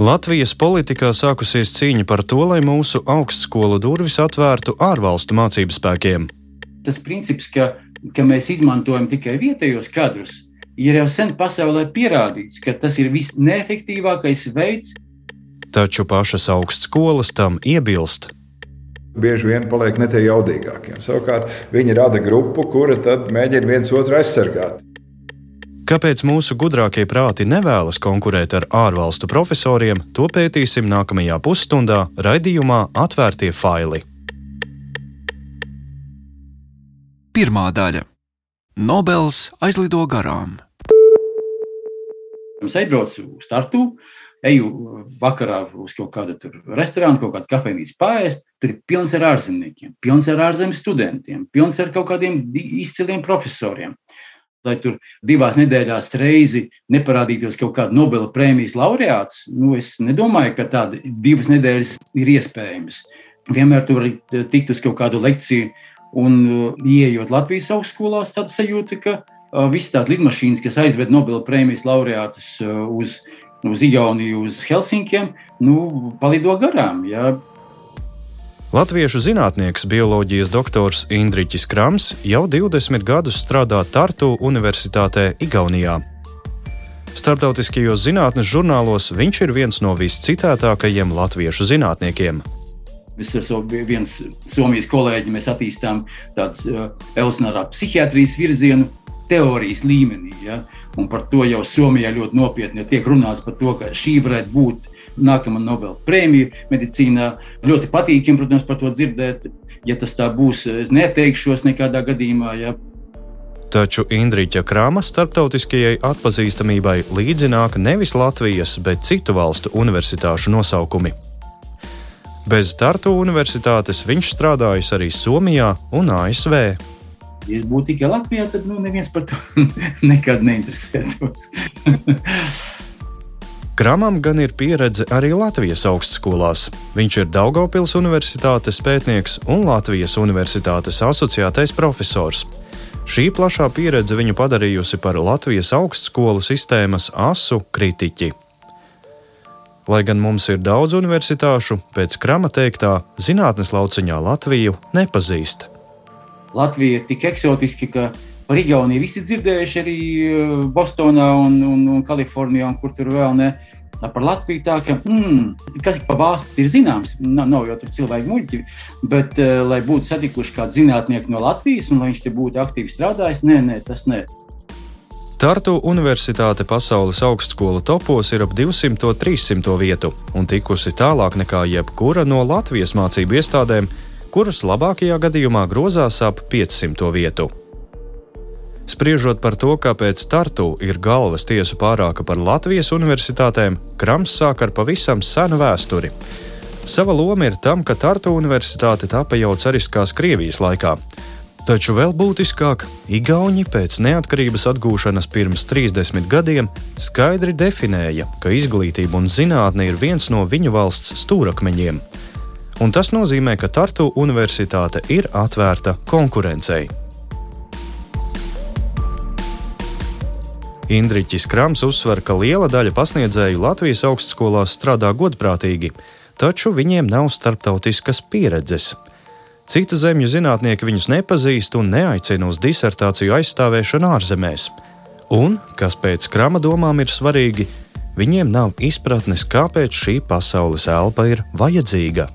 Latvijas politikā sākusies cīņa par to, lai mūsu augstskolu durvis atvērtu ārvalstu mācību spēkiem. Tas princips, ka, ka mēs izmantojam tikai vietējos kadrus, ir jau sen pasaulē pierādīts, ka tas ir visneefektīvākais veids. Taču pašas augstskolas tam iebilst. Bieži vien paliek ne tie jaudīgākie. Savukārt viņi rada grupu, kura tad mēģina viens otru aizsargāt. Kāpēc mūsu gudrākie prāti nevēlas konkurēt ar ārvalstu profesoriem, to pētīsim nākamajā pusstundā raidījumā Atvērtie faili. Pirmā daļa - Nobels aizlido garām. Es aizbraucu uz Tartu, eju vakarā uz kaut kādu restorānu, kaut kādu kafejnīcu pāriest. Tur ir pilns ar ārzemniekiem, pilns ar ārzemju studentiem, pilns ar kaut kādiem izciliem profesoriem lai tur divās nedēļās reizi neparādītos kaut kāda Nobela prēmijas laureāts, nu, es nedomāju, ka tāda divas nedēļas ir iespējamas. Vienmēr tur tikt uz kaut kādu lekciju, un uh, ieejot Latvijas augstskolās, tad sajūta, ka uh, visas tās lidmašīnas, kas aizved Nobela prēmijas laureātus uh, uz, uz Igauniju, uz Helsinkiem, nu, palido garām. Ja? Latviešu zinātnieks, bioloģijas doktors Indriķis Krams jau 20 gadus strādā Tartu Universitātē Igaunijā. Startautiskajos zinātnes žurnālos viņš ir viens no viscitētākajiem latviešu zinātniekiem. Es esmu viens Somijas kolēģis, mēs attīstām tādu uh, evolucionārā psihiatrijas virzienu teorijas līmenī. Ja? Un par to jau Somijā ļoti nopietni tiek runāts par to, ka šī varētu būt nākamā Nobela prēmija medicīnā. Ļoti patīkami, protams, par to dzirdēt. Ja tas tā būs, es neteikšos nekādā gadījumā. Ja. Taču Indriča Krāma starptautiskajai atpazīstamībai līdzināk nevis Latvijas, bet citu valstu universitāšu nosaukumi. Bez Tartu universitātes viņš strādājis arī Somijā un ASV. Ja būtu tikai Latvijā, tad nu, neviens par to nekad neinteresētos. Kramam gan ir pieredze arī Latvijas augstskolās. Viņš ir Daugopils Universitātes pētnieks un Latvijas Universitātes asociētais profesors. Šī plašā pieredze viņu padarījusi par Latvijas augstskolu sistēmas asu kritiķi. Lai gan mums ir daudz universitāšu, pēc krama teiktā, zinātnes lauciņā Latviju nepazīst. Latvija ir tik eksotiska, ka par Igauniju visi dzirdējuši arī eh, Bostonā un, un, un Kalifornijā, un kur tur vēl ne. Par Latviju tā, ka mm, kas pa valsti ir zināms, nav, nav jau tur cilvēki muļķi, bet uh, lai būtu satikuši kādu zinātnieku no Latvijas un lai viņš te būtu aktīvi strādājis, nē, nē, tas nē. Tartu Universitāte pasaules augstskolu topos ir ap 200-300 vietu un tikusi tālāk nekā jebkura no Latvijas mācību iestādēm, kuras labākajā gadījumā grozās ap 500 vietu. Spriežot par to, kāpēc Tartu ir galvas tiesu pārāka par Latvijas universitātēm, Krams sāk ar pavisam senu vēsturi. Sava loma ir tam, ka Tartu universitāte tapa jau cariskās Krievijas laikā. Taču vēl būtiskāk, Igauni pēc neatkarības atgūšanas pirms 30 gadiem skaidri definēja, ka izglītība un zinātne ir viens no viņu valsts stūrakmeņiem. Un tas nozīmē, ka Tartu universitāte ir atvērta konkurencei. Indriķis Krams uzsver, ka liela daļa pasniedzēju Latvijas augstskolās strādā godprātīgi, taču viņiem nav starptautiskas pieredzes. Citu zemju zinātnieki viņus nepazīst un neaicina uz disertāciju aizstāvēšanu ārzemēs. Un, kas pēc krama domām ir svarīgi, viņiem nav izpratnes, kāpēc šī pasaules elpa ir vajadzīga.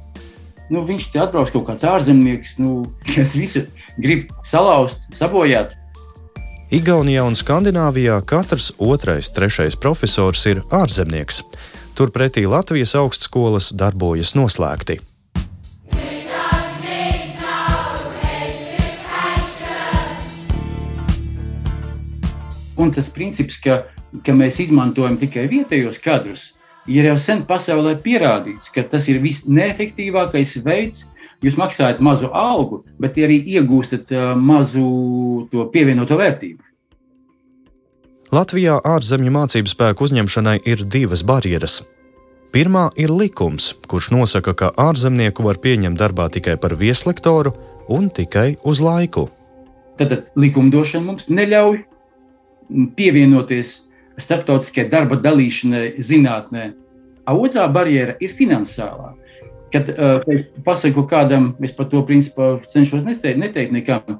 Nu, viņš te atbrauc kaut kāds ārzemnieks, nu, kas visu grib salauzt, sabojāt. Igaunijā un Skandināvijā katrs otrais, trešais profesors ir ārzemnieks. Turpretī Latvijas augstskolas darbojas noslēgti. Un tas princips, ka, ka mēs izmantojam tikai vietējos kadrus, ir jau sen pasaulē pierādīts, ka tas ir visneefektīvākais veids. Jūs maksājat mazu algu, bet arī iegūstat mazu to pievienoto vērtību. Latvijā ārzemju mācību spēku uzņemšanai ir divas barjeras. Pirmā ir likums, kurš nosaka, ka ārzemnieku var pieņemt darbā tikai par vieslektoru un tikai uz laiku. Tad likumdošana mums neļauj pievienoties starptautiskajai darba dalīšanai zinātnē Otrā barjera ir finansiālā. Kad uh, pasaku kādam, es par to principā cenšos neteikt, neteikt nekam,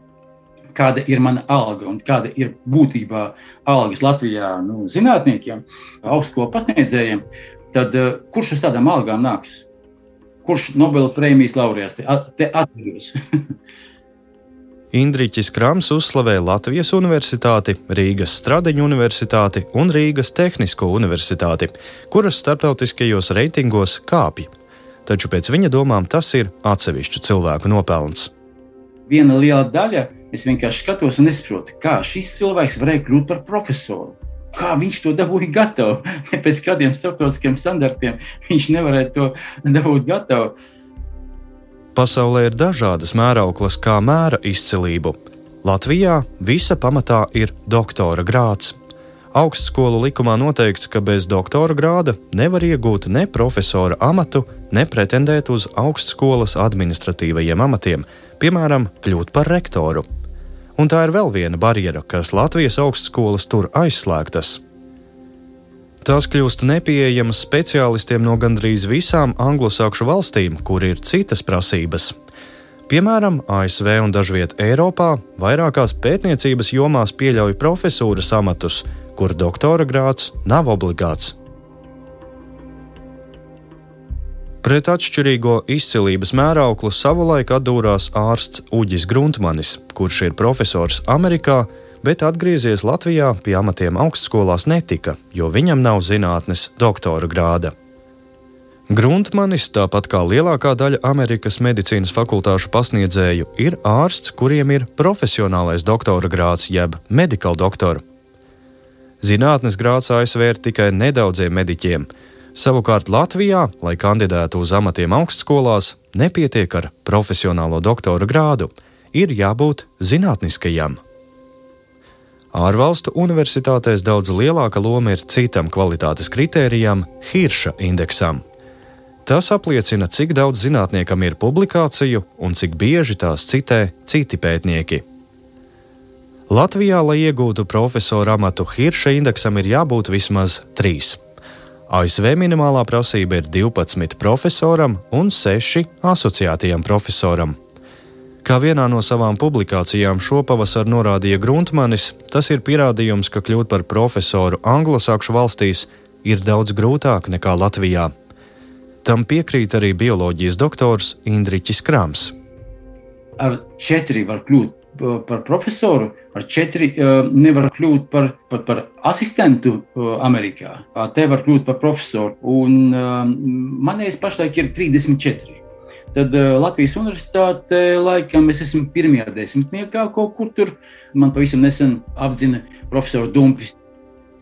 kāda ir mana alga un kāda ir būtībā algas Latvijā nu, zinātniekiem, augstskolu pasniedzējiem, tad uh, kurš uz tādām algām nāks? Kurš Nobela prēmijas laureāts te, te atveros? Indriķis Krams uzslavēja Latvijas Universitāti, Rīgas Stradiņu Universitāti un Rīgas Tehnisko Universitāti, kuras starptautiskajos reitingos kāpj. Taču pēc viņa domām tas ir atsevišķu cilvēku nopelns. Viena liela daļa, es vienkārši skatos un nesaprotu, kā šis cilvēks varēja kļūt par profesoru. Kā viņš to dabūja gatavu? Pēc kādiem starptautiskiem standartiem viņš nevarēja to dabūt gatavu. Pasaulē ir dažādas mērauklas, kā mēra izcilību. Latvijā visa pamatā ir doktora grāts. Augstskolu likumā noteikts, ka bez doktora grāda nevar iegūt ne profesora amatu, ne pretendēt uz augstskolas administratīvajiem amatiem, piemēram, kļūt par rektoru. Un tā ir vēl viena barjera, kas Latvijas augstskolas tur aizslēgtas. Tās kļūst nepieejamas speciālistiem no gandrīz visām anglosakšu valstīm, kur ir citas prasības. Piemēram, ASV un dažviet Eiropā vairākās pētniecības jomās pieļauj profesūras amatus, kur doktora grāts nav obligāts. Pret atšķirīgo izcilības mērauklu savulaik atdūrās ārsts Uģis Gruntmanis, kurš ir profesors Amerikā bet atgriezies Latvijā pie amatiem augstskolās netika, jo viņam nav zinātnes doktora grāda. Gruntmanis, tāpat kā lielākā daļa Amerikas medicīnas fakultāšu pasniedzēju, ir ārsts, kuriem ir profesionālais doktora grāds jeb medikāla doktora. Zinātnes grāds ASV ir tikai nedaudziem mediķiem. Savukārt Latvijā, lai kandidētu uz amatiem augstskolās, nepietiek ar profesionālo doktora grādu, ir jābūt zinātniskajam. Ārvalstu universitātēs daudz lielāka loma ir citam kvalitātes kritērijam - Hirša indeksam. Tas apliecina, cik daudz zinātniekam ir publikāciju un cik bieži tās citē citi pētnieki. Latvijā, lai iegūtu profesora amatu, Hirša indeksam ir jābūt vismaz 3. ASV minimālā prasība ir 12 profesoram un 6 asociētajam profesoram. Kā vienā no savām publikācijām šopavasar norādīja Gruntmanis, tas ir pierādījums, ka kļūt par profesoru anglosakšu valstīs ir daudz grūtāk nekā Latvijā. Tam piekrīt arī bioloģijas doktors Indriķis Krams. Ar četri var kļūt par profesoru, ar četri nevar kļūt par, par, par asistentu Amerikā. Te var kļūt par profesoru. Un manējais pašlaik ir 34 tad Latvijas universitāte laikam es esmu pirmajā desmitniekā kaut kur tur. Man pavisam nesen apzina profesors Dumpis.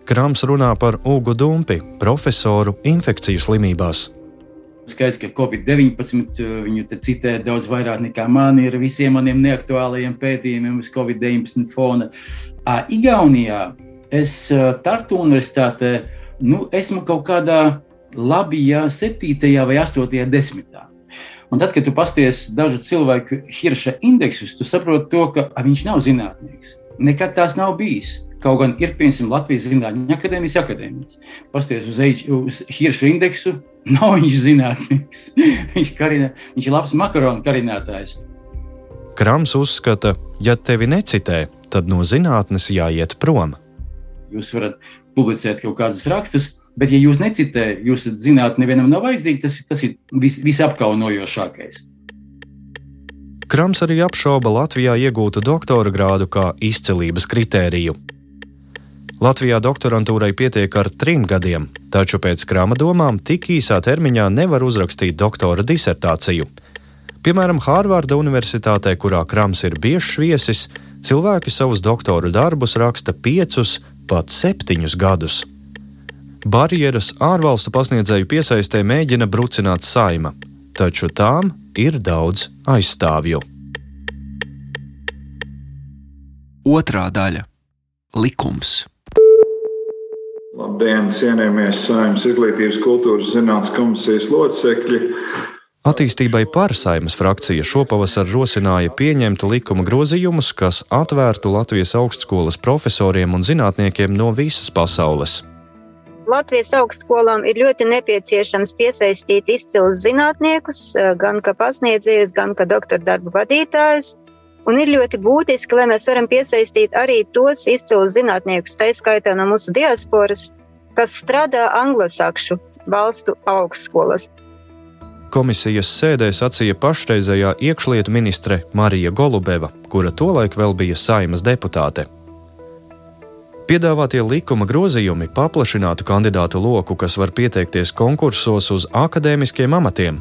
Krams runā par Ugu Dumpi, profesoru infekciju slimībās. Skaidrs, ka Covid-19 eh, viņu citē daudz vairāk nekā man ir visiem maniem neaktuālajiem pētījumiem uz Covid-19 fona. Igaunijā es Tartu universitātē nu, esmu kaut kādā labajā, 7. vai 8. desmitā. Un tad, kad tu pasties dažu cilvēku hirša indeksus, tu saproti to, ka viņš nav zinātnīgs. Nekad tās nav bijis. Kaut gan ir, piemēram, Latvijas Zinātņu akadēmijas akadēmijas. Pasties uz, uz hirša indeksu, nav viņš zinātnīgs. viņš, karina, viņš ir labs makaronu karinātājs. Krams uzskata, ja tevi necitē, tad no zinātnes jāiet prom. Jūs varat publicēt kaut kādus rakstus, Bet, ja jūs necitējat, jūs zināt, nevienam nav vajadzīgi, tas, tas ir vis, visapkaunojošākais. Krams arī apšauba Latvijā iegūtu doktora grādu kā izcelības kritēriju. Latvijā doktorantūrai pietiek ar trim gadiem, taču pēc krāma domām tik īsā termiņā nevar uzrakstīt doktora disertāciju. Piemēram, Hārvarda Universitātē, kurā krams ir biežs viesis, cilvēki savus doktora darbus raksta piecus, pat septiņus gadus. Barjeras ārvalstu pasniedzēju piesaistē mēģina brucināt saima, taču tām ir daudz aizstāvju. Otra daļa - likums. Labdien, cienījamies Saimnes Izglītības kultūras zinātnes komisijas locekļi! Attīstībai par saimas frakcija šopavasar rosināja pieņemt likuma grozījumus, kas atvērtu Latvijas augstskolas profesoriem un zinātniekiem no visas pasaules. Latvijas augstskolām ir ļoti nepieciešams piesaistīt izcilus zinātniekus, eh, gan kā pasniedzējus, gan kā doktora darbu vadītājus. Un ir ļoti būtiski, lai mēs varam piesaistīt arī tos izcilus zinātniekus, tā skaitā no mūsu diasporas, kas strādā anglosakšu valstu augstskolas. Komisijas sēdē sacīja pašreizējā iekšlietu ministre Marija Golubeva, kura tolaik vēl bija saimas deputāte. Piedāvātie likuma grozījumi paplašinātu kandidātu loku, kas var pieteikties konkursos uz akadēmiskiem amatiem,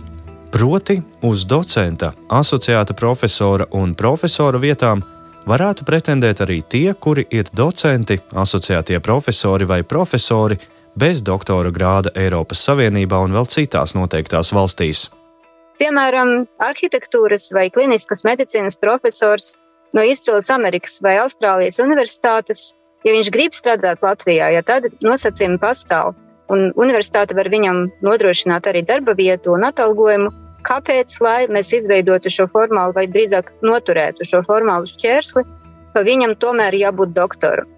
proti uz docenta, asociēta profesora un profesora vietām varētu pretendēt arī tie, kuri ir docenti, asociētie profesori vai profesori bez doktora grāda Eiropas Savienībā un vēl citās noteiktās valstīs. Piemēram, arhitektūras vai kliniskas medicīnas profesors no izcils Amerikas vai Austrālijas universitātes ja viņš grib strādāt Latvijā, ja tad nosacījumi pastāv. Un universitāte var viņam nodrošināt arī darba vietu un atalgojumu. Kāpēc mēs izveidotu šo formālu, vai drīzāk noturētu šo formālu šķērsli, ka viņam tomēr jābūt doktoram?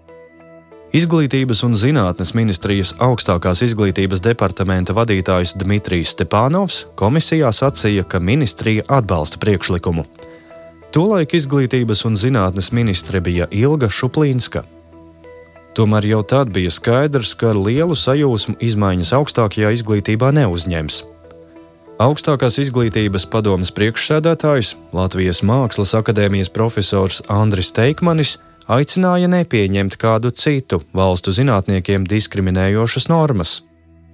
Izglītības un zinātnes ministrijas augstākās izglītības departamenta vadītājs Dmitrijs Stepānovs komisijā sacīja, ka ministrija atbalsta priekšlikumu. Tolaik izglītības un zinātnes ministre bija Ilga Šuplīnska. Tomēr jau tad bija skaidrs, ka lielu sajūsmu izmaiņas augstākajā izglītībā neuzņems. Augstākās izglītības padomas priekšsēdētājs, Latvijas Mākslas akadēmijas profesors Andris Teikmanis aicināja nepieņemt kādu citu valstu zinātniekiem diskriminējošas normas.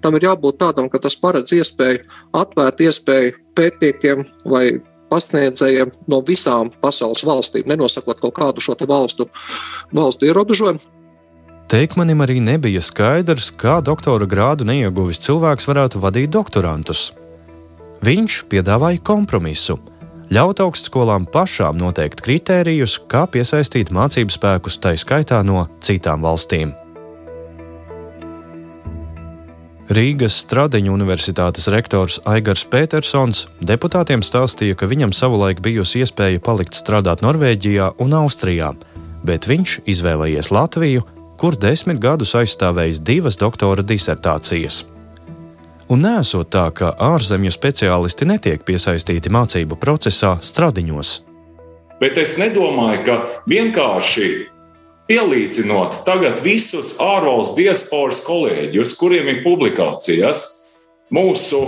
Tam ir jābūt tādam, ka tas paredz iespēju atvērt iespēju pētniekiem vai pasniedzējiem no visām pasaules valstīm, nenosakot kaut kādu šo valstu, valstu ierobežojumu. Teikmanim arī nebija skaidrs, kā doktora grādu neieguvis cilvēks varētu vadīt doktorantus. Viņš piedāvāja kompromisu ļaut augstskolām pašām noteikt kritērijus, kā piesaistīt mācību spēkus, tai skaitā no citām valstīm. Rīgas Stradiņu universitātes rektors Aigars Petersons deputātiem stāstīja, ka viņam savulaik bijusi iespēja palikt strādāt Norvēģijā un Austrijā, bet viņš izvēlējies Latviju kur desmit gadus aizstāvējis divas doktora disertācijas. Un nesot tā, ka ārzemju speciālisti netiek piesaistīti mācību procesā stradiņos. Bet es nedomāju, ka vienkārši pielīdzinot tagad visus ārvalstu diasporas kolēģus, kuriem ir publikācijas, mūsu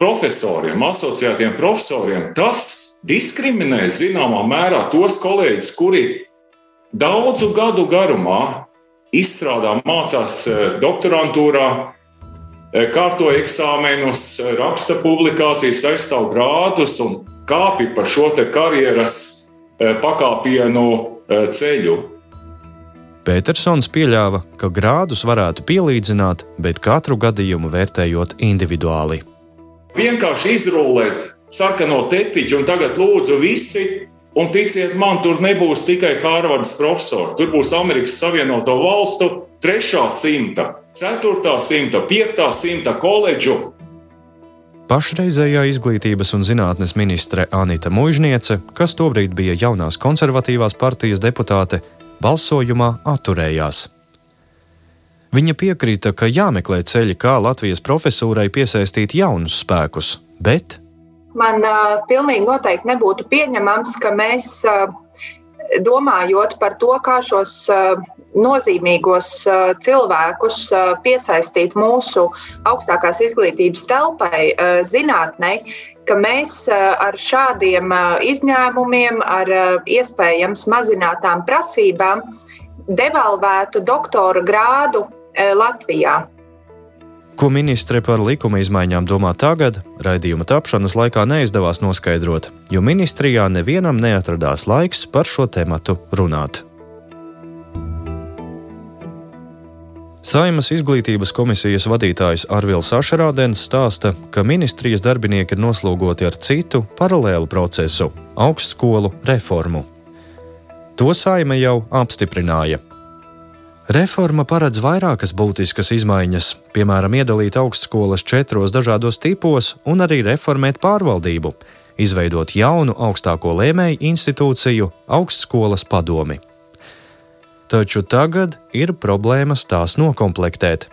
profesoriem, asociētiem profesoriem, tas diskriminē zināmā mērā tos kolēģus, kuri daudzu gadu garumā izstrādā, mācās e, doktorantūrā, kārto eksāmenus, e, raksta publikācijas, aizstāv grādus un kāpj pa šo karjeras pakāpienu ceļu. Petersons pieļāva, ka grādus varētu pielīdzināt, bet katru gadījumu vērtējot individuāli. Vienkārši izrullēt sarkano tepiņu, un tagad lūdzu visi Un ticiet man, tur nebūs tikai Hārvardas profesori. Tur būs Amerikas Savienoto Valstu 3. simta, 4. simta, 5. simta koledžu. Pašreizējā izglītības un zinātnes ministre Anita Mūžniece, kas tobrīd bija jaunās konservatīvās partijas deputāte, balsojumā atturējās. Viņa piekrita, ka jāmeklē ceļi, kā Latvijas profesūrai piesaistīt jaunus spēkus, bet man uh, pilnīgi noteikti nebūtu pieņemams, ka mēs, uh, domājot par to, kā šos uh, nozīmīgos uh, cilvēkus uh, piesaistīt mūsu augstākās izglītības telpai, zinātnei, ka mēs ar šādiem izņēmumiem, ar iespējams mazinātām prasībām devalvētu doktora grādu Latvijā. Ko ministre par likuma izmaiņām domā tagad, raidījuma tapšanas laikā neizdevās noskaidrot, jo ministrijā nevienam neatradās laiks par šo tēmatu runāt. Saimas izglītības komisijas vadītājs Arvils Ašerādens stāsta, ka ministrijas darbinieki ir noslogoti ar citu paralēlu procesu - augstskolu reformu. To saima jau apstiprināja. Reforma paredz vairākas būtiskas izmaiņas, piemēram, iedalīt augstskolas četros dažādos tipos un arī reformēt pārvaldību, izveidot jaunu augstāko lēmēju institūciju, augstskolas padomi. Taču tagad ir problēmas tās nokomplektēt.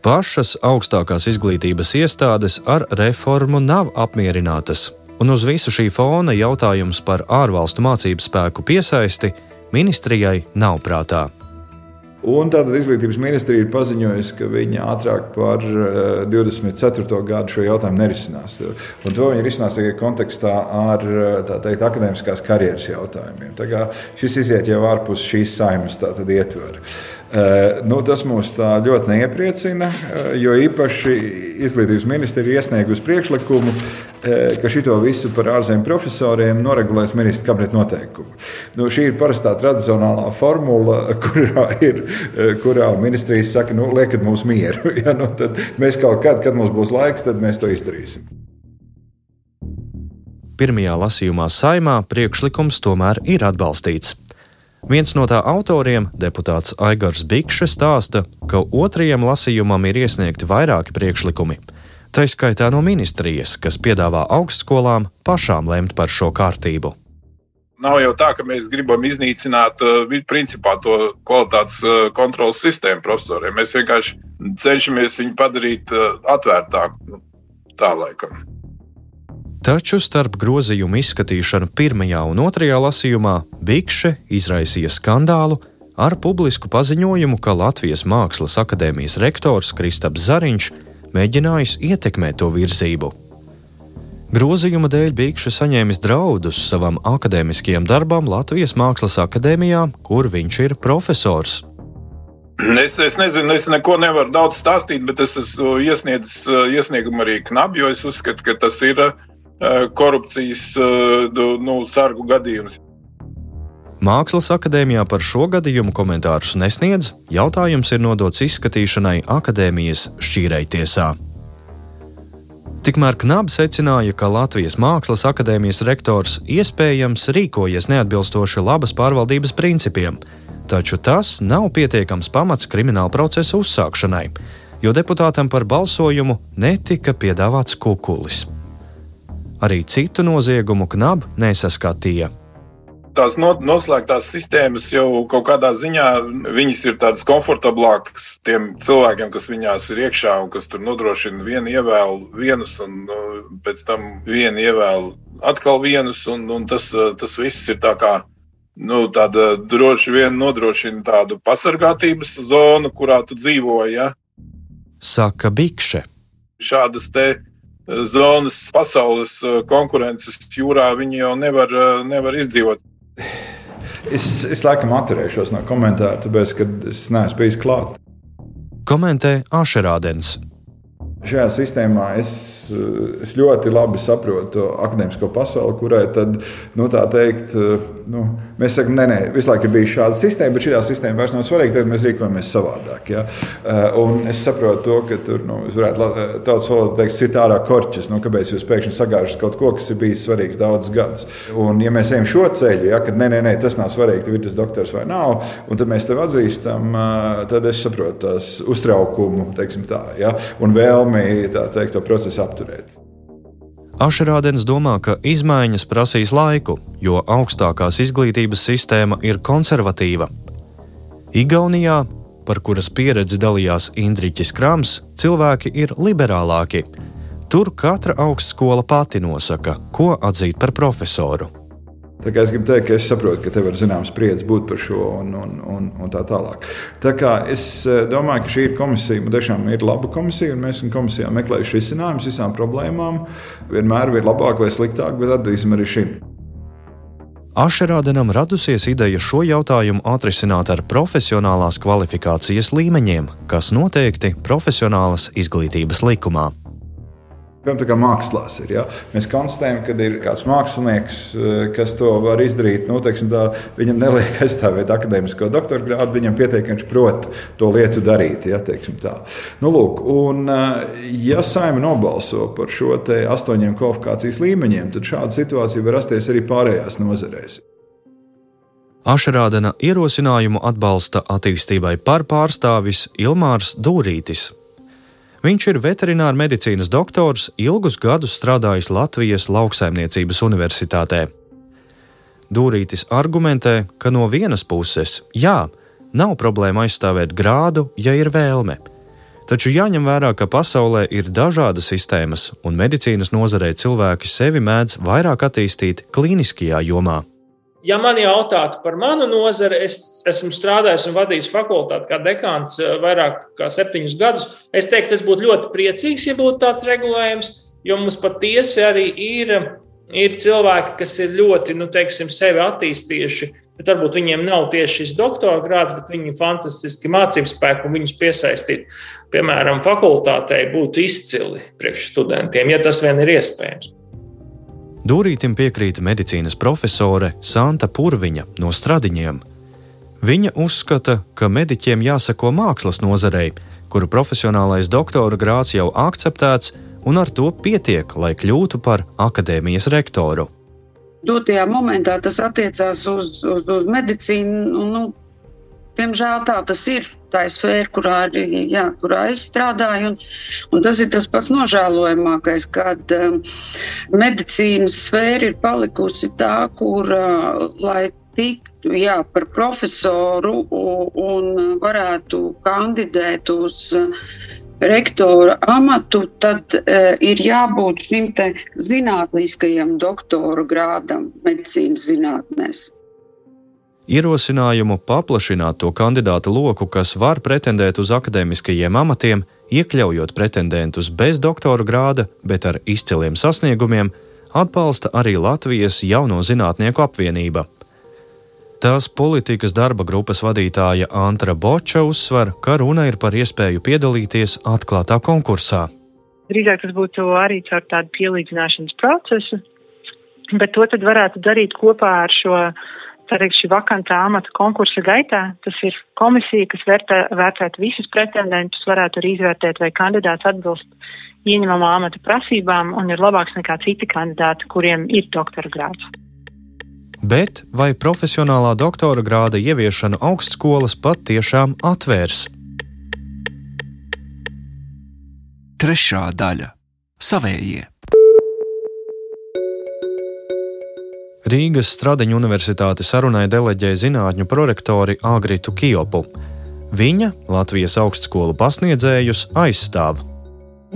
Pašas augstākās izglītības iestādes ar reformu nav apmierinātas, un uz visu šī fona jautājums par ārvalstu mācību spēku piesaisti ministrijai nav prātā. Un tātad izglītības ministrija ir paziņojusi, ka viņa ātrāk par 24. Eh, gadu šo jautājumu nerisinās. Un to viņi risinās tikai kontekstā ar eh, teikt, akadēmiskās karjeras jautājumiem. Šis iziet jau ārpus šīs saimnes ietvaru. Uh, nu, tas mūs ļoti neiepriecina, uh, jo īpaši izglītības ministrija iesniegusi priekšlikumu, uh, ka šo visu par ārzemju profesoriem noregulēs ministra kabineta noteikumu. Nu, šī ir parastā tradicionālā formula, kurā, ir, kurā ministrijas saka, nu, liekat mums mieru. Ja, nu, mēs kaut kad, kad mums būs laiks, tad mēs to izdarīsim. Pirmajā lasījumā saimā priekšlikums tomēr ir atbalstīts. Viens no tā autoriem, deputāts Aigars Bikšs, stāsta, ka otrajam lasījumam ir iesniegti vairāki priekšlikumi. Tā izskaitā no ministrijas, kas piedāvā augstskolām pašām lemt par šo kārtību. Nav jau tā, ka mēs gribam iznīcināt uh, principā, to kvalitātes uh, kontrolas sistēmu profesoriem. Mēs vienkārši cenšamies viņu padarīt uh, atvērtāku. Tā laikam. Taču starp grozījumu izskatīšanu pirmajā un otrajā lasījumā Bikše izraisīja skandālu ar publisku paziņojumu, ka Latvijas Mākslas akadēmijas rektors Kristaps Zariņš mēģinājis ietekmēt to virzību. Grozījuma dēļ Bikše saņēmis draudus savam akadēmiskajam darbam Latvijas Mākslas akadēmijā, kur viņš ir profesors. Es, es nezinu, es neko nevaru daudz stāstīt, bet es esmu iesniedzis iesniegumu arī knabi, jo es uzskatu, ka tas ir korupcijas eh, nu, sargu gadījums. Mākslas akadēmijā par šo gadījumu komentārus nesniedz. Jautājums ir nodots izskatīšanai akadēmijas šķīrei tiesā. Tikmēr Knabs secināja, ka Latvijas Mākslas akadēmijas rektors iespējams rīkojies neatbilstoši labas pārvaldības principiem, taču tas nav pietiekams pamats krimināla procesa uzsākšanai, jo deputātam par balsojumu netika piedāvāts kukulis. Arī citu noziegumu knab nesaskatīja. Tās noslēgtās sistēmas jau kaut kādā ziņā ir tādas komfortablākas tiem cilvēkiem, kas viņās ir iekšā un kas tur nodrošina vienu ievēlu, vienus, un nu, pēc tam vienu ievēlu atkal vienus. Un, un tas, tas viss ir tā kā nu, tāda droši vien nodrošina tādu pasargātības zonu, kurā tu dzīvo. Ja? Saka Bikše. Šādas te zonas pasaules eh, konkurences jūrā viņi jau nevar, eh, nevar izdzīvot. Es, es laikam atturēšos no komentāra, tāpēc, ka es neesmu bijis klāts. Komentē Ašerādens. Šajā sistēmā es, es ļoti labi saprotu akadēmisko pasauli, kurai tad, nu, tā teikt, nu, mēs sakām, nē, nē, visu laiku ir bijusi šāda sistēma, bet šī sistēma vairs nav svarīga, tad mēs rīkojamies savādāk. Ja? Eh, un es saprotu to, ka tur, nu, varētu tautas valodā teikt, sit ārā korķis, nu, kāpēc jūs pēkšņi sagāžat kaut ko, kas ir bijis svarīgs daudzus gadus. Un, ja mēs ejam šo ceļu, ja, kad nē, nē, nē, tas nav svarīgi, tev ir tas doktors vai nav, un tad mēs tevi atzīstam, eh, tad es saprotu tās uztraukumu, teiksim tā, ja? un vēlmi vēlmi teikt, to procesu apturēt. Ašerādens domā, ka izmaiņas prasīs laiku, jo augstākās izglītības sistēma ir konservatīva. Igaunijā, par kuras pieredzi dalījās Indriķis Krams, cilvēki ir liberālāki. Tur katra augstskola pati nosaka, ko atzīt par profesoru. Tā kā es gribu teikt, ka es saprotu, ka tev ir zināms spriedzes būt par šo un, un, un, un tā tālāk. Tā kā es eh, domāju, ka šī ir komisija, tiešām ir laba komisija, un mēs komisijā meklējuši risinājumus visām problēmām. Vienmēr ir labāk vai sliktāk, bet atbildīsim arī šim. Ašerādenam radusies ideja šo jautājumu atrisināt ar profesionālās kvalifikācijas līmeņiem, kas noteikti profesionālas izglītības likumā. Piemēram, kā mākslās ir. Ja? Mēs konstatējam, ka ir kāds mākslinieks, eh, kas to var izdarīt. Nu, teiksim, tā, viņam neliek aizstāvēt akadēmisko doktora grādu, viņam pietiek, ka viņš prot to lietu darīt. Ja? Nu, lūk, un, eh, ja saima nobalso par šo astoņiem kvalifikācijas līmeņiem, tad šāda situācija var rasties arī pārējās nozarēs. Ašrādena ierosinājumu atbalsta attīstībai par pārstāvis Ilmārs Dūrītis, Viņš ir veterināra medicīnas doktors, ilgus gadus strādājis Latvijas Lauksaimniecības Universitātē. Dūrītis argumentē, ka no vienas puses, jā, nav problēma aizstāvēt grādu, ja ir vēlme. Taču jāņem vērā, ka pasaulē ir dažādas sistēmas, un medicīnas nozarē cilvēki sevi mēdz vairāk attīstīt klīniskajā jomā. Ja man jautātu par manu nozari, es esmu strādājis un vadījis fakultāti kā dekāns eh, vairāk kā septiņus gadus. Es teiktu, es būtu ļoti priecīgs, ja būtu tāds regulējums, jo mums patiesi arī ir, ir cilvēki, kas ir ļoti, nu, teiksim, sevi attīstījuši. Bet varbūt viņiem nav tieši šis doktora grāds, bet viņi ir fantastiski mācību spēku un viņus piesaistīt piemēram, fakultātei būtu izcili priekš studentiem, ja tas vien ir iespējams. Dūrītim piekrīt medicīnas profesore Santa Purviņa no Stradiņiem. Viņa uzskata, ka mediķiem jāsako mākslas nozarei, kuru profesionālais doktora grāts jau akceptēts, un ar to pietiek, lai kļūtu par akadēmijas rektoru. Dotajā momentā tas attiecās uz, uz, uz medicīnu. Nu, Diemžēl tā tas ir. Tā ir sfēra, kurā, jā, kurā es strādāju. Un, un tas ir tas pats nožēlojamākais, kad um, medicīnas sfēra ir palikusi tā, kur, uh, lai tiktu jā, par profesoru un, un varētu kandidēt uz uh, rektora amatu, tad uh, ir jābūt šim zinātniskajam doktora grādam medicīnas zinātnēs ierosinājumu paplašināt to kandidātu loku, kas var pretendēt uz akadēmiskajiem amatiem, iekļaujot pretendentus bez doktora grāda, bet ar izciliem sasniegumiem, atbalsta arī Latvijas jauno zinātnieku apvienība. Tās politikas darba grupas vadītāja Antra Boča uzsver, ka runa ir par iespēju piedalīties atklātā konkursā. Drīzāk tas būtu arī caur tādu pielīdzināšanas procesu, bet to varētu darīt kopā ar šo Tātad šī vakantā amata konkursa gaitā tas ir komisija, kas vērtē, vērtētu visus pretendentus, varētu arī izvērtēt, vai kandidāts atbilst ieņemamā amata prasībām un ir labāks nekā citi kandidāti, kuriem ir doktora grāds. Bet vai profesionālā doktora grāda ieviešanu augstskolas patiešām atvērs? Trešā daļa - savējie. Rīgas Stradiņu universitāte sarunai deleģēja zinātņu prorektori Agritu Kiopu. Viņa Latvijas augstskolu pasniedzējus aizstāv.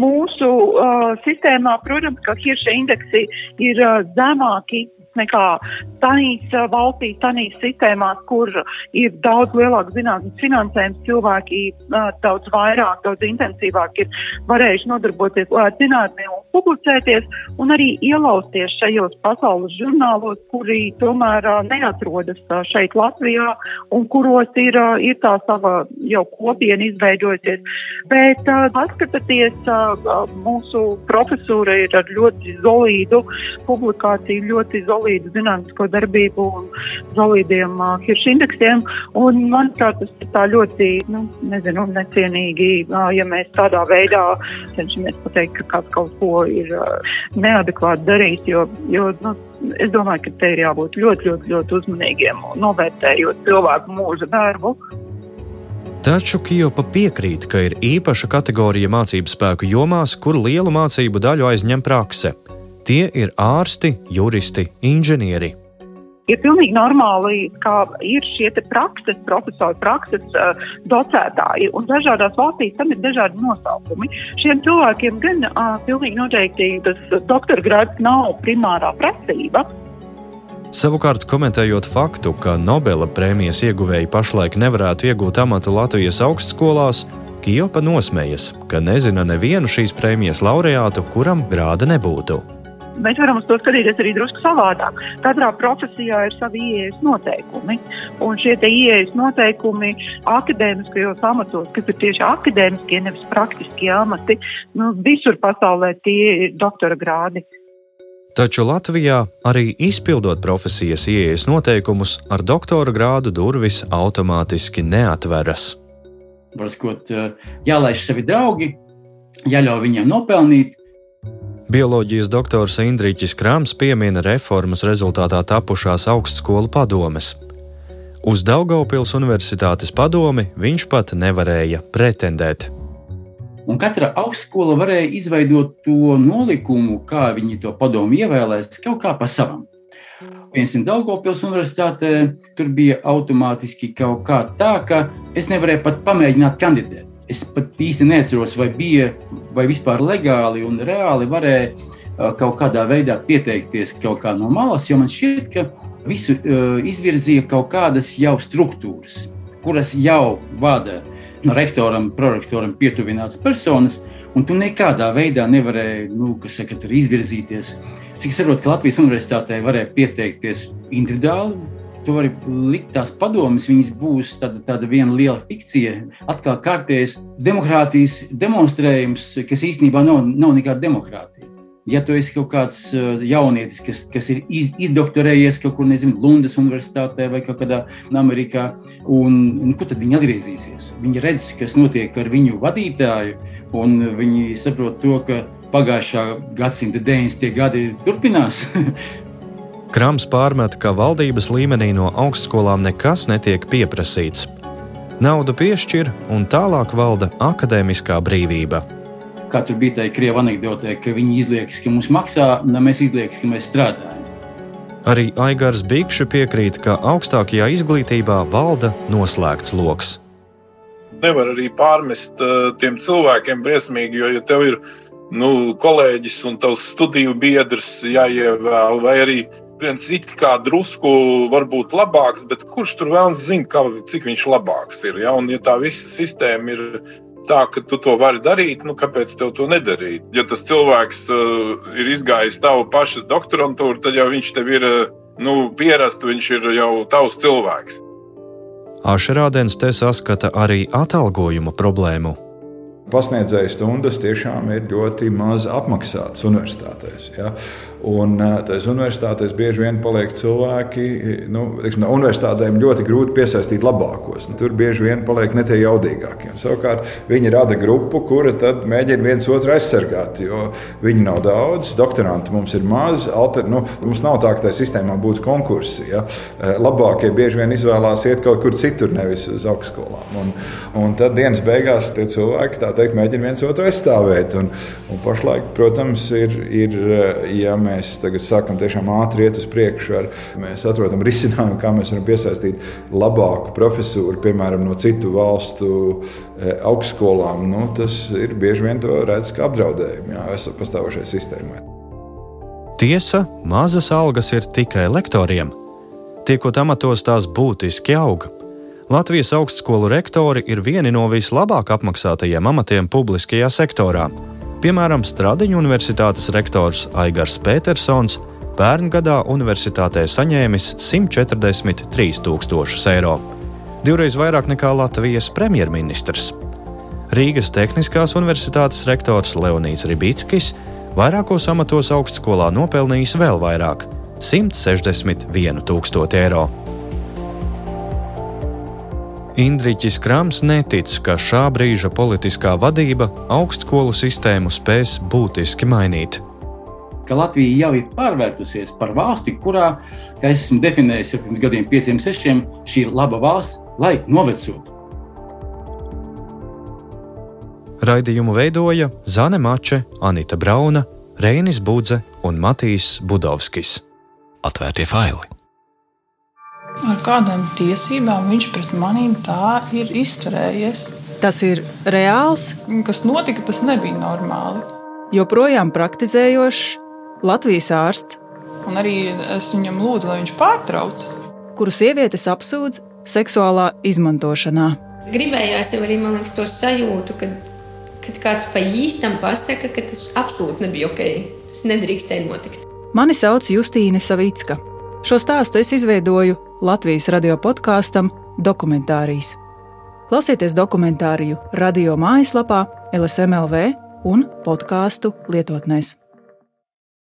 Mūsu uh, sistēmā, protams, ka hirša indeksi ir uh, zemāki nekā tanīs valstīs, tanīs sistēmās, kur ir daudz lielāks zinātnes finansējums, cilvēki daudz vairāk, daudz intensīvāk ir varējuši nodarboties ar zinātnē un publicēties un arī ielausties šajos pasaules žurnālos, kuri tomēr neatrodas šeit Latvijā un kuros ir, ir tā sava jau kopiena izveidojusies. Bet paskatoties, mūsu profesūra ir ar ļoti zolīdu publikāciju, ļoti zolīdu solīdu zinātnisko darbību un solīdiem uh, hiršu indeksiem. Un, manuprāt, tas ir tā ļoti, nu, nezinu, necienīgi, uh, ja mēs tādā veidā cenšamies pateikt, ka kāds kaut ko ir uh, neadekvāti darījis, jo, jo nu, es domāju, ka te ir jābūt ļoti, ļoti, ļoti uzmanīgiem novērtējot cilvēku mūža darbu. Taču Kijopa piekrīt, ka ir īpaša kategorija mācību spēku jomās, kur lielu mācību daļu aizņem prakse. Tie ir ārsti, juristi, inženieri. Ir pilnīgi normāli, ka ir šie prakses, profesori, prakses uh, docētāji, un dažādās valstīs tam ir dažādi nosaukumi. Šiem cilvēkiem gan uh, pilnīgi noteikti tas doktora grāds nav primārā prasība. Savukārt, komentējot faktu, ka Nobela prēmijas ieguvēji pašlaik nevarētu iegūt amatu Latvijas augstskolās, Kijopa nosmējas, ka nezina nevienu šīs prēmijas laureātu, kuram grāda nebūtu mēs varam uz to skatīties arī drusku savādāk. Katrā profesijā ir savi ieejas noteikumi. Un šie ieejas noteikumi akadēmiskajos amatos, kas ir tieši akadēmiskie, nevis praktiskie amati, nu, visur pasaulē tie ir doktora grādi. Taču Latvijā arī izpildot profesijas ieejas noteikumus, ar doktora grādu durvis automātiski neatveras. Varbūt jālaiž sevi draugi, jāļauj viņiem nopelnīt, Bioloģijas doktors Indriķis Krams piemina reformas rezultātā tapušās augstskolu padomes. Uz Daugaupils Universitātes padomi viņš pat nevarēja pretendēt. Un katra augstskola varēja izveidot to nolikumu, kā viņi to padomu ievēlēs, kaut kā pa savam. Piemēram, Daugopils universitātē tur bija automātiski kaut kā tā, ka es nevarēju pat pamēģināt kandidēt. Es pat īsti neatceros, vai bija vai vispār legāli un reāli varēja kaut kādā veidā pieteikties kaut kā no malas, jo man šķiet, ka visu izvirzīja kaut kādas jau struktūras, kuras jau vada rektoram, prorektoram pietuvinātas personas, un tu nekādā veidā nevarēji nu, saka, izvirzīties. Cik saprotu, ka Latvijas universitātē varēja pieteikties individuāli tu vari likt tās padomas, viņas būs tāda, tāda viena liela fikcija, atkal kārtējs demokrātijas demonstrējums, kas īstenībā nav, nav nekāda demokrātija. Ja tu esi kaut kāds uh, jaunietis, kas, kas ir iz, izdoktorējies kaut kur, nezinu, Lundas universitātē vai kaut kādā Amerikā, un, un kur tad viņi atgriezīsies? Viņi redz, kas notiek ar viņu vadītāju, un viņi saprot to, ka pagājušā gadsimta 90. gadi turpinās. Krams pārmet, ka valdības līmenī no augstskolām nekas netiek pieprasīts. Naudu piešķir un tālāk valda akadēmiskā brīvība. Kā tur bija tā krieva anekdote, ka viņi izliekas, ka mums maksā, un mēs izliekas, ka mēs strādājam. Arī Aigars Bikšs piekrīt, ka augstākajā izglītībā valda noslēgts lokus. Nevar arī pārmest uh, tiem cilvēkiem briesmīgi, jo, ja tev ir nu, kolēģis un tavs studiju biedrs jāievēl, vai arī viens it kā drusku varbūt labāks, bet kurš tur vēl zina, kā, cik viņš labāks ir. Ja? Un, ja tā visa sistēma ir tā, ka tu to vari darīt, nu, kāpēc tev to nedarīt? Ja tas cilvēks uh, ir izgājis tavu pašu doktorantūru, tad jau viņš tev ir uh, nu, pierasts, viņš ir jau tavs cilvēks. Ašerādens te saskata arī atalgojuma problēmu. Pasniedzēju stundas tiešām ir ļoti maz apmaksātas universitātēs. Ja? Un tajās universitātēs bieži vien paliek cilvēki, nu, teiksim, universitātēm ļoti grūti piesaistīt labākos. Tur bieži vien paliek ne tie jaudīgākie. Un, savukārt viņi rada grupu, kura tad mēģina viens otru aizsargāt, jo viņi nav daudz, doktoranti mums ir maz, alter, nu, mums nav tā, ka tajā sistēmā būtu konkursi. Ja? Labākie bieži vien izvēlās iet kaut kur citur, nevis uz augstskolām. Un, un tad dienas beigās tie cilvēki teikt, mēģina viens otru aizstāvēt. Un, un pašlaik, protams, ir, ir ja mēs mēs tagad sākam tiešām ātri iet uz priekšu, ar, mēs atrodam risinājumu, kā mēs varam piesaistīt labāku profesūru, piemēram, no citu valstu e, augstskolām. Nu, tas ir bieži vien to redz kā apdraudējumu jā, pastāvošai sistēmai. Tiesa, mazas algas ir tikai lektoriem. Tiekot amatos, tās būtiski auga. Latvijas augstskolu rektori ir vieni no vislabāk apmaksātajiem amatiem publiskajā sektorā. Piemēram, Stradiņu universitātes rektors Aigars Petersons pērn gadā universitātē saņēmis 143 tūkstošus eiro, divreiz vairāk nekā Latvijas premjerministrs. Rīgas Tehniskās universitātes rektors Leonīds Ribickis vairākos amatos augstskolā nopelnījis vēl vairāk - 161 tūkstoši eiro. Indriķis Krams netic, ka šā brīža politiskā vadība augstskolu sistēmu spēs būtiski mainīt. Ka Latvija jau ir pārvērtusies par valsti, kurā, kā es esmu definējis jau pirms gadiem, pieciem, sešiem, šī ir laba valsts, lai novecotu. Raidījumu veidoja Zane Mače, Anita Brauna, Reinis Budze un Matīs Budovskis. Atvērtie faili! Ar kādām tiesībām viņš pret maniem tā ir izturējies? Tas ir reāls. Kas notika, tas nebija normāli. Joprojām praktizējošs Latvijas ārsts. Un arī es viņam lūdzu, lai viņš pārtrauc. Kuru sievietes apsūdz seksuālā izmantošanā. Gribējās jau arī liekas, to sajūtu, kad, kad kāds pa īstam pasaka, ka tas absolūti nebija ok. Tas nedrīkstēja notikt. Mani sauc Justīne Savicka. Šo stāstu es izveidoju Latvijas radio podkāstam Dokumentārijas. Klausieties dokumentāriju radio mājaslapā, LSMLV un podkāstu lietotnēs.